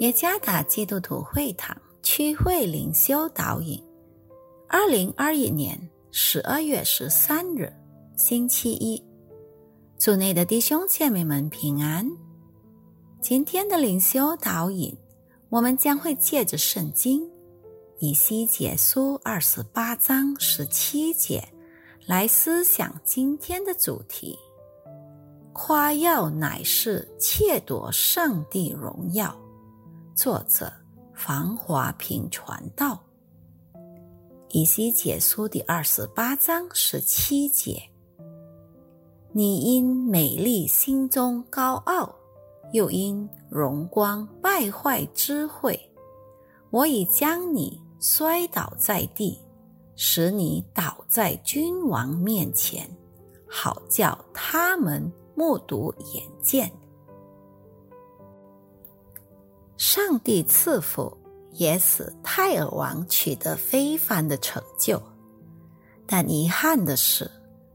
耶加达基督徒会堂区会灵修导引，二零二一年十二月十三日，星期一，组内的弟兄姐妹们平安。今天的灵修导引，我们将会借着圣经以西结书二十八章十七节来思想今天的主题：夸耀乃是窃夺上帝荣耀。作者房华平传道，以西结书第二十八章十七节：你因美丽心中高傲，又因荣光败坏智慧，我已将你摔倒在地，使你倒在君王面前，好叫他们目睹眼见。上帝赐福，也使泰尔王取得非凡的成就，但遗憾的是，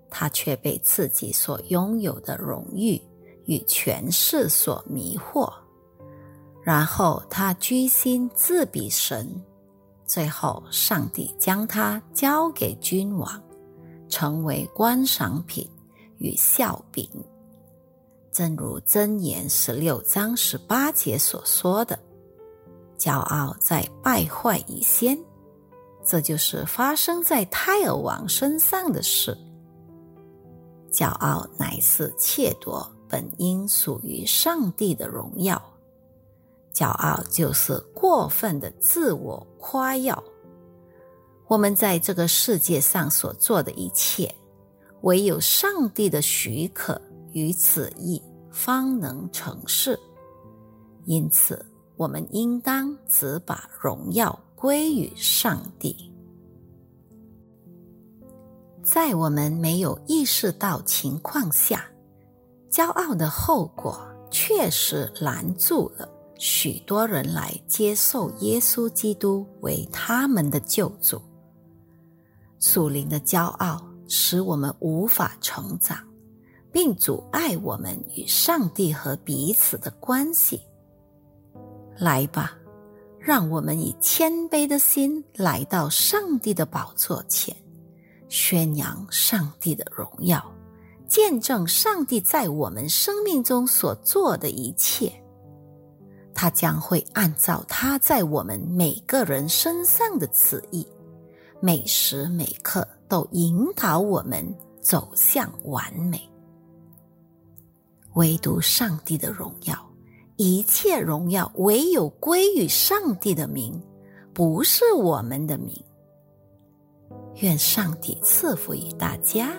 他却被自己所拥有的荣誉与权势所迷惑，然后他居心自比神，最后上帝将他交给君王，成为观赏品与笑柄。正如箴言十六章十八节所说的：“骄傲在败坏以先。”这就是发生在泰尔王身上的事。骄傲乃是窃夺本应属于上帝的荣耀。骄傲就是过分的自我夸耀。我们在这个世界上所做的一切，唯有上帝的许可。与此意方能成事，因此我们应当只把荣耀归于上帝。在我们没有意识到情况下，骄傲的后果确实拦住了许多人来接受耶稣基督为他们的救主。属灵的骄傲使我们无法成长。并阻碍我们与上帝和彼此的关系。来吧，让我们以谦卑的心来到上帝的宝座前，宣扬上帝的荣耀，见证上帝在我们生命中所做的一切。他将会按照他在我们每个人身上的旨意，每时每刻都引导我们走向完美。唯独上帝的荣耀，一切荣耀唯有归于上帝的名，不是我们的名。愿上帝赐福于大家。